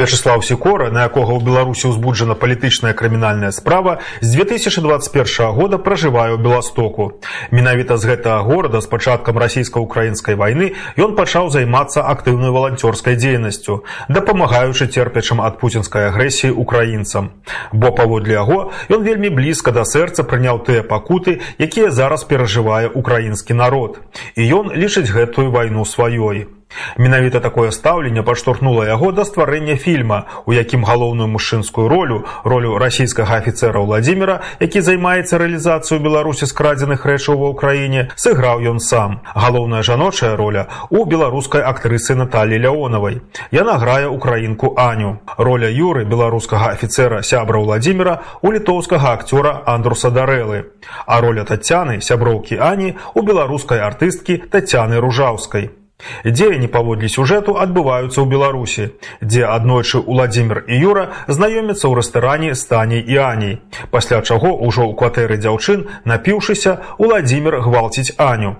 Вячеслав Сікора, на якога ў Беларусі ўзбуджана палітычная крымінальная справа, з 2021 года пражывае ў Беластоку. Менавіта з гэтага горада з пачаткам расійска-украінскай вайны ён пачаў займацца актыўнай валанцёрскай дзейнасцю, дапамагаючы церпячым ад пуцінскай агрэсіі украінцам. Бо паводле яго ён вельмі блізка да сэрца прыняў тыя пакуты, якія зараз перажывае украінскі народ. І ён лічыць гэтую вайну сваёй. Менавіта такое стаўленне падштурхнула яго да стварэння фільма, у якім галоўную мужчынскую ролю ролю расійскага афіцера Владзіміра, які займаецца рэалізацыю беларусі скрадзеных рэчаў ва ўкраіне, сыграў ён сам. Галоўная жаночая роля у беларускай актрысы Наталі Ляонавай. Яна грае украінку Аню. Роля юры беларускага афіцера сябра Владзіміра у літоўскага акцёра Андруса Дарэлы. А роля Тацяны сяброўкі Ані у беларускай артысткі Тацяны Ружаўскай. Дзеянні паводле сюжэту адбываюцца ў Беларусі, дзе аднойчы Уладзімир і Юра знаёмяцца ў рэстаране станей і Аней. Пасля чаго ўжо ў кватэры дзяўчын, напіўшыся, Уладзімир гвалціць Аню.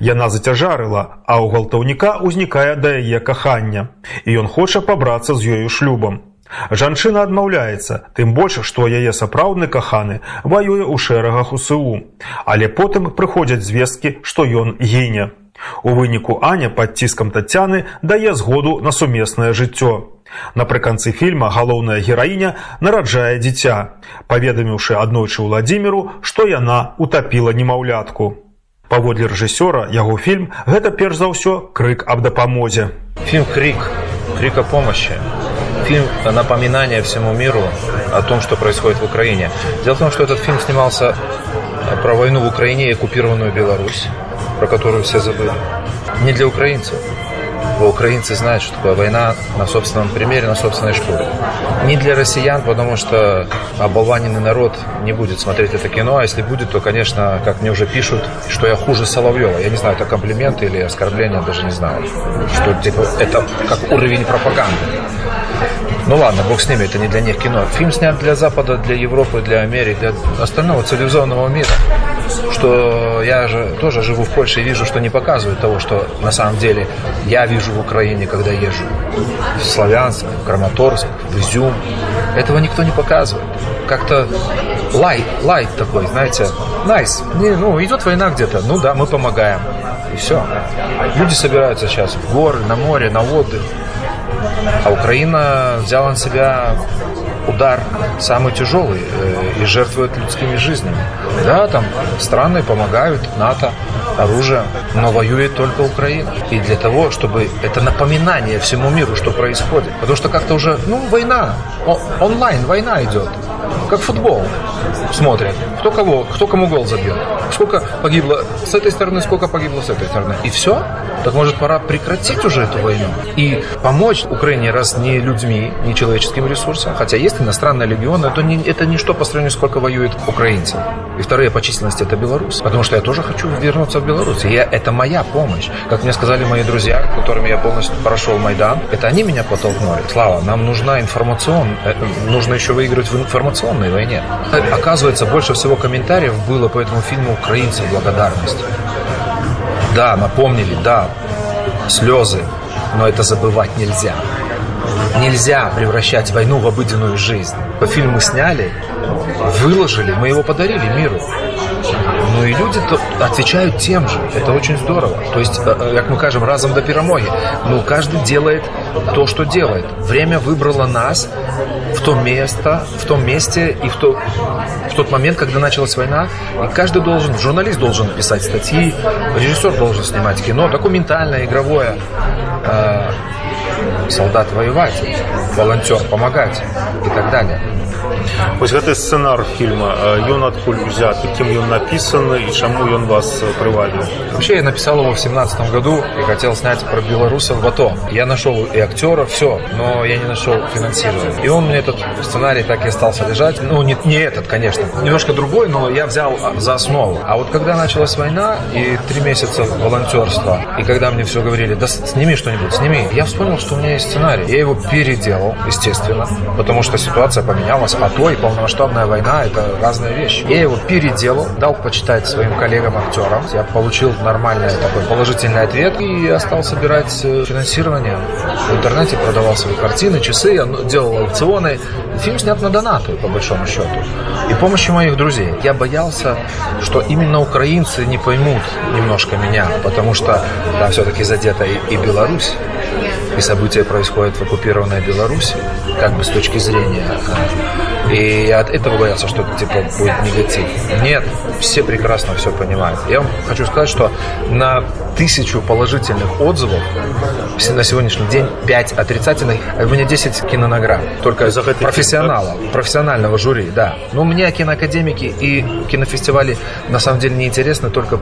Яна зацяжарыла, а ў гвалтаўніка ўзнікае да яе кахання, і ён хоча пабрацца з ёю шлюбам. Жанчына адмаўляецца, тым больш, што яе сапраўдны каханы ваюе ў шэрагах УСУ, але потым прыходзяць звесткі, што ён гіне. У выніку Аня пад ціскам Тацяны дае згоду на сумеснае жыццё. Напрыканцы фільма галоўная гераіня нараджае дзіця, паведаміўшы аднойчы ўладзіміру, што яна утапіла немаўлятку. Паводле рэжысёра яго фільм гэта перш за ўсё крык аб дапамозе. Фильм «Крик», «Крик о помощи». Фильм напоминание всему миру о том, что происходит в Украине. Дело в том, что этот фильм снимался про войну в Украине и оккупированную Беларусь про которую все забыли. Не для украинцев. Украинцы знают, что такое война на собственном примере, на собственной шкуре. Не для россиян, потому что оболваненный народ не будет смотреть это кино, а если будет, то, конечно, как мне уже пишут, что я хуже Соловьева. Я не знаю, это комплимент или оскорбление, даже не знаю. Что типа, это как уровень пропаганды. Ну ладно, бог с ними, это не для них кино. Фильм снят для Запада, для Европы, для Америки, для остального цивилизованного мира что я же тоже живу в Польше и вижу, что не показывают того, что на самом деле я вижу в Украине, когда езжу. В Славянск, в Краматорск, в Изюм. Этого никто не показывает. Как-то лайт, лайт такой, знаете, найс. Nice. Ну, идет война где-то, ну да, мы помогаем. И все. Люди собираются сейчас в горы, на море, на отдых. А Украина взяла на себя удар самый тяжелый э, и жертвует людскими жизнями. Да, там страны помогают, НАТО, оружие, но воюет только Украина. И для того, чтобы это напоминание всему миру, что происходит. Потому что как-то уже, ну, война, онлайн война идет, как футбол смотрят, кто кого, кто кому гол забьет, сколько погибло с этой стороны, сколько погибло с этой стороны. И все. Так может пора прекратить уже эту войну и помочь Украине, раз не людьми, не человеческим ресурсом, хотя есть иностранные легионы, это, не, это ничто по сравнению, сколько воюет украинцев. И вторая по численности это Беларусь. Потому что я тоже хочу вернуться в Беларусь. И я, это моя помощь. Как мне сказали мои друзья, которыми я полностью прошел Майдан, это они меня подтолкнули. Слава, нам нужна информацион, э, нужно еще выиграть в информационной войне. Оказывается, больше всего комментариев было по этому фильму украинцев благодарности. Да, напомнили, да, слезы, но это забывать нельзя. Нельзя превращать войну в обыденную жизнь. По фильму сняли, выложили, мы его подарили миру. Ну и люди отвечают тем же. Это очень здорово. То есть, э, э, как мы кажем, разом до перемоги. Ну, каждый делает то, что делает. Время выбрало нас в то место, в том месте и в, то, в тот момент, когда началась война. И каждый должен, журналист должен писать статьи, режиссер должен снимать кино, документальное, игровое Э, солдат воевать, волонтер помогать и так далее. Вось гэты сцэнар фільма ён адкуль узят кім ён напісаны і чаму ён вас прываліў вообще я написал его в семнадцатом году и хотел снять про белорусов в АТО я нашел и актера все но я не нашел финансирования и он мне этот сценарий так и остался лежать ну не, не этот конечно немножко другой но я взял за основу а вот когда началась война и три месяца волонтерства и когда мне все говорили да сними что-нибудь сними я вспомнил что у меня есть сценарий. Я его переделал, естественно, потому что ситуация поменялась, а то и полномасштабная война – это разные вещи. Я его переделал, дал почитать своим коллегам-актерам. Я получил нормальный такой положительный ответ и я стал собирать э, финансирование. В интернете продавал свои картины, часы, я делал аукционы. Фильм снят на донаты, по большому счету. И помощью моих друзей. Я боялся, что именно украинцы не поймут немножко меня, потому что там все-таки задета и, и Беларусь и события происходят в оккупированной Беларуси, как бы с точки зрения. И я от этого боялся, что это типа будет негатив. Нет, все прекрасно все понимают. Я вам хочу сказать, что на тысячу положительных отзывов на сегодняшний день 5 отрицательных, а у меня 10 кинонаград. Только За это профессионала, профессионального жюри, да. Но мне киноакадемики и кинофестивали на самом деле не интересны только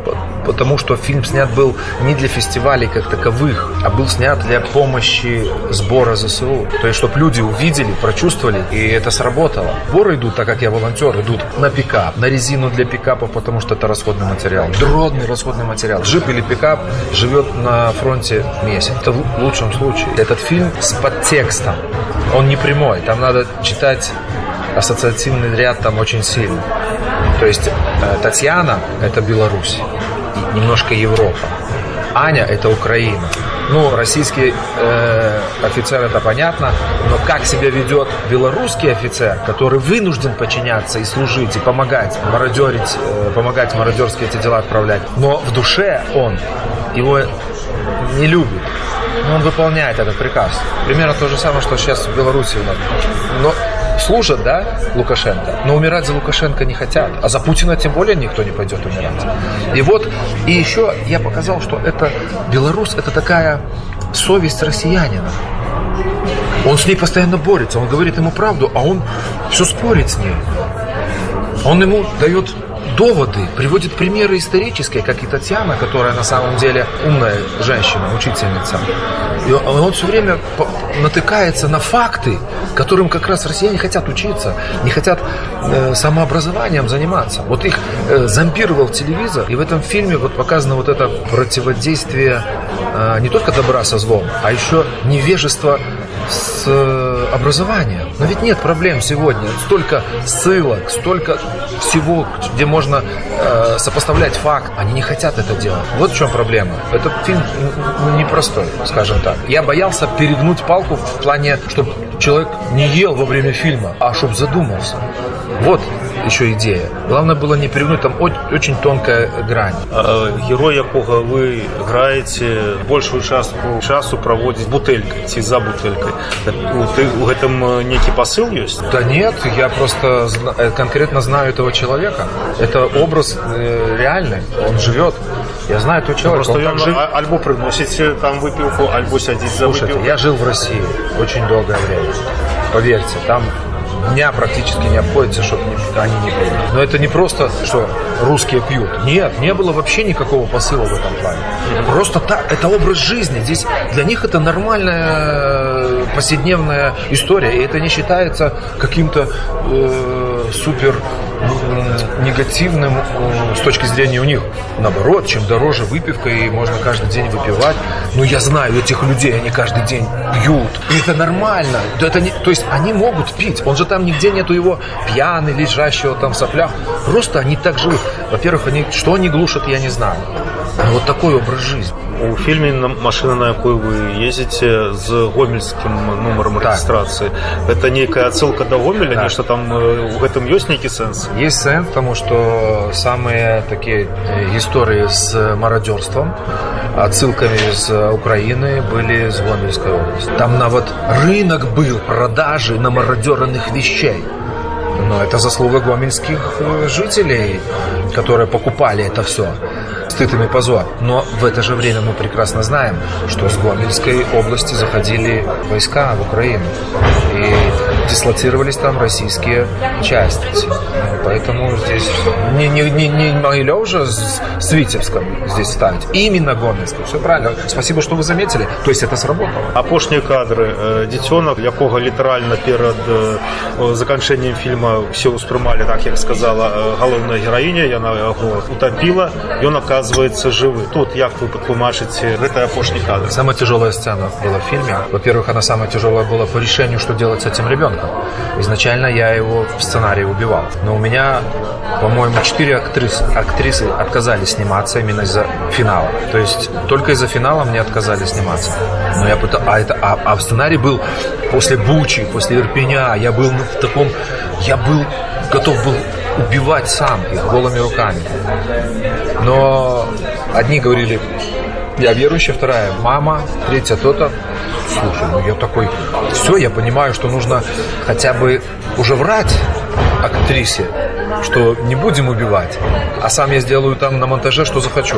потому, что фильм снят был не для фестивалей как таковых, а был снят для помощи сбора ЗСУ. То есть, чтобы люди увидели, прочувствовали, и это сработало. Сборы идут, так как я волонтер, идут на пикап, на резину для пикапов, потому что это расходный материал. Дродный расходный материал. Джип или пикап живет на фронте месяц. Это в лучшем случае. Этот фильм с подтекстом. Он не прямой. Там надо читать ассоциативный ряд там очень сильно. То есть э, Татьяна – это Беларусь, немножко Европа. Аня – это Украина. Ну, российский э, офицер это понятно, но как себя ведет белорусский офицер, который вынужден подчиняться и служить, и помогать, мародерить, э, помогать мародерские эти дела отправлять. Но в душе он его не любит. Но он выполняет этот приказ. Примерно то же самое, что сейчас в Беларуси у нас. Но служат, да, Лукашенко, но умирать за Лукашенко не хотят. А за Путина тем более никто не пойдет умирать. И вот, и еще я показал, что это Беларусь, это такая совесть россиянина. Он с ней постоянно борется, он говорит ему правду, а он все спорит с ней. Он ему дает доводы, приводит примеры исторические, как и Татьяна, которая на самом деле умная женщина, учительница. И он все время натыкается на факты, которым как раз россияне хотят учиться, не хотят э, самообразованием заниматься. Вот их э, зомбировал телевизор, и в этом фильме вот показано вот это противодействие э, не только добра со злом, а еще невежество с э, образованием. Но ведь нет проблем сегодня. Столько ссылок, столько всего, где можно э, сопоставлять факт. Они не хотят это делать. Вот в чем проблема. Этот фильм непростой, скажем так. Я боялся перегнуть палку в плане, чтобы человек не ел во время фильма, а чтобы задумался. Вот еще идея. Главное было не перегнуть, там очень тонкая грань. А, герой, якога вы играете, большую частку часу проводит бутылькой, ці за бутылькой. Ты у этом некий посыл есть? Да нет, я просто э, конкретно знаю этого человека. Это образ э, реальный, он живет. Я знаю этого человека. Просто он, он жив... альбо приносите там выпивку, альбо садить за Слушайте, выпивку. я жил в России очень долгое время. Поверьте, там дня практически не обходится, чтобы они не пили. Но это не просто, что русские пьют. Нет, не было вообще никакого посыла в этом плане. Просто так, это образ жизни. Здесь для них это нормальная повседневная история. И это не считается каким-то э, супер негативным э, с точки зрения у них. Наоборот, чем дороже выпивка, и можно каждый день выпивать. Но я знаю этих людей, они каждый день пьют. И это нормально. Это не, то есть они могут пить. Он же там нигде нету его пьяный, лежащего там в соплях. Просто они так живут. Во-первых, они, что они глушат, я не знаю. Но вот такой образ жизни. У фільме машина на якой вы ездите з гомельскім нумаром рэгістрацыі это нейкая адсылка да гомеля Так. нешта там э, у гэтым ёсць нейкі сэнс Есть сенс, потому что самые такие э, истории с мародерством, отсылками из э, Украины были с Гомельской области. Там на вот рынок был продажи намародеренных вещей. Но это заслуга гомельских э, жителей, которые покупали это все. Стыд и. Но в это же время мы прекрасно знаем, что с Гомельской области заходили войска в Украину. И дислоцировались там российские части. Поэтому здесь не, не, не, не могли уже с, с Витебском здесь ставить. Именно Гомельский. Все правильно. Спасибо, что вы заметили. То есть это сработало. апошнія кадры э, дзіцёнак якога літаральна перад э, заканчэннем фільма все ўспрымалі так як сказала э, галоўная гераіня яна яго утапіла ён оказывается жывы тут як вы патлумачыце гэты апошні кадр Самая тяжелая сцена была в фильме. Во-первых, она самая тяжелая была по решению, что делать с этим ребенком. Изначально я его в сценарии убивал. Но у меня, по-моему, четыре актрисы, актрисы отказались сниматься именно из-за финала. То есть только из-за финала мне отказали сниматься. Но я пытал... А, это... а, а в сценарии был после Бучи, после Ирпеня. Я был в таком... Я был готов был убивать сам их голыми руками. Но одни говорили, я верующая, вторая мама, третья то-то. Слушай, ну я такой, все, я понимаю, что нужно хотя бы уже врать актрисе, что не будем убивать, а сам я сделаю там на монтаже, что захочу.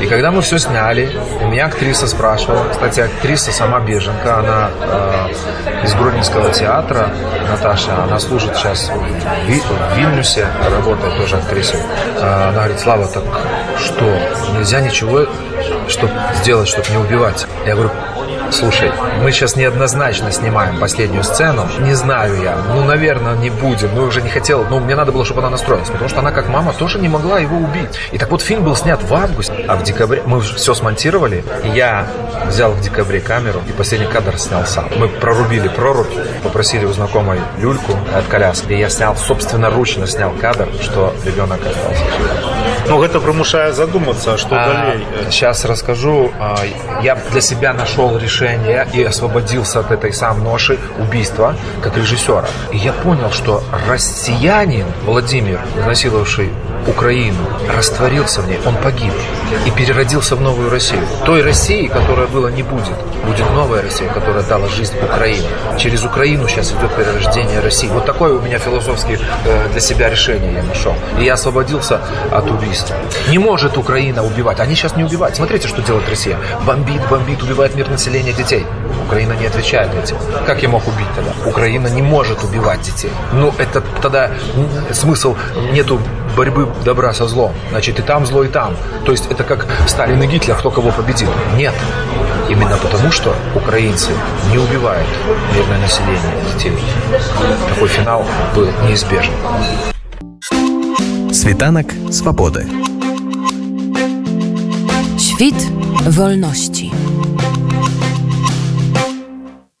И когда мы все сняли, и меня актриса спрашивала, кстати, актриса сама беженка, она э, из Гродненского театра, Наташа, она служит сейчас в, Ви- в Вильнюсе, работает тоже актрисой. Э, она говорит, Слава, так что, нельзя ничего чтоб сделать, чтобы не убивать? Я говорю, Слушай, мы сейчас неоднозначно снимаем последнюю сцену. Не знаю я. Ну, наверное, не будем. Ну, уже не хотел. Ну, мне надо было, чтобы она настроилась. Потому что она, как мама, тоже не могла его убить. И так вот, фильм был снят в августе. А в декабре мы все смонтировали. И я взял в декабре камеру и последний кадр снял сам. Мы прорубили прорубь, попросили у знакомой люльку от коляски. И я снял, собственноручно снял кадр, что ребенок остался жив. Ну гэта прымушае задумацца што далей Сейчас расскажу. А, Я для себя нашел решение и освободился от этой сам ноши убийства как режиссера. И я понял, что россиянин Владимир, насиловавший Украину, растворился в ней, он погиб и переродился в новую Россию. Той России, которая была, не будет. Будет новая Россия, которая дала жизнь Украине. Через Украину сейчас идет перерождение России. Вот такое у меня философское э, для себя решение я нашел. И я освободился от убийства. Не может Украина убивать. Они сейчас не убивают. Смотрите, что делает Россия. Бомбит, бомбит, убивает мир населения детей. Украина не отвечает этим. Как я мог убить тогда? Украина не может убивать детей. Ну, это тогда смысл нету борьбы добра со злом. Значит, и там зло, и там. То есть это как Сталин и Гитлер, кто кого победил. Нет. Именно потому, что украинцы не убивают мирное население детей. Такой финал был неизбежен. Світанок свободи. Świt wolności.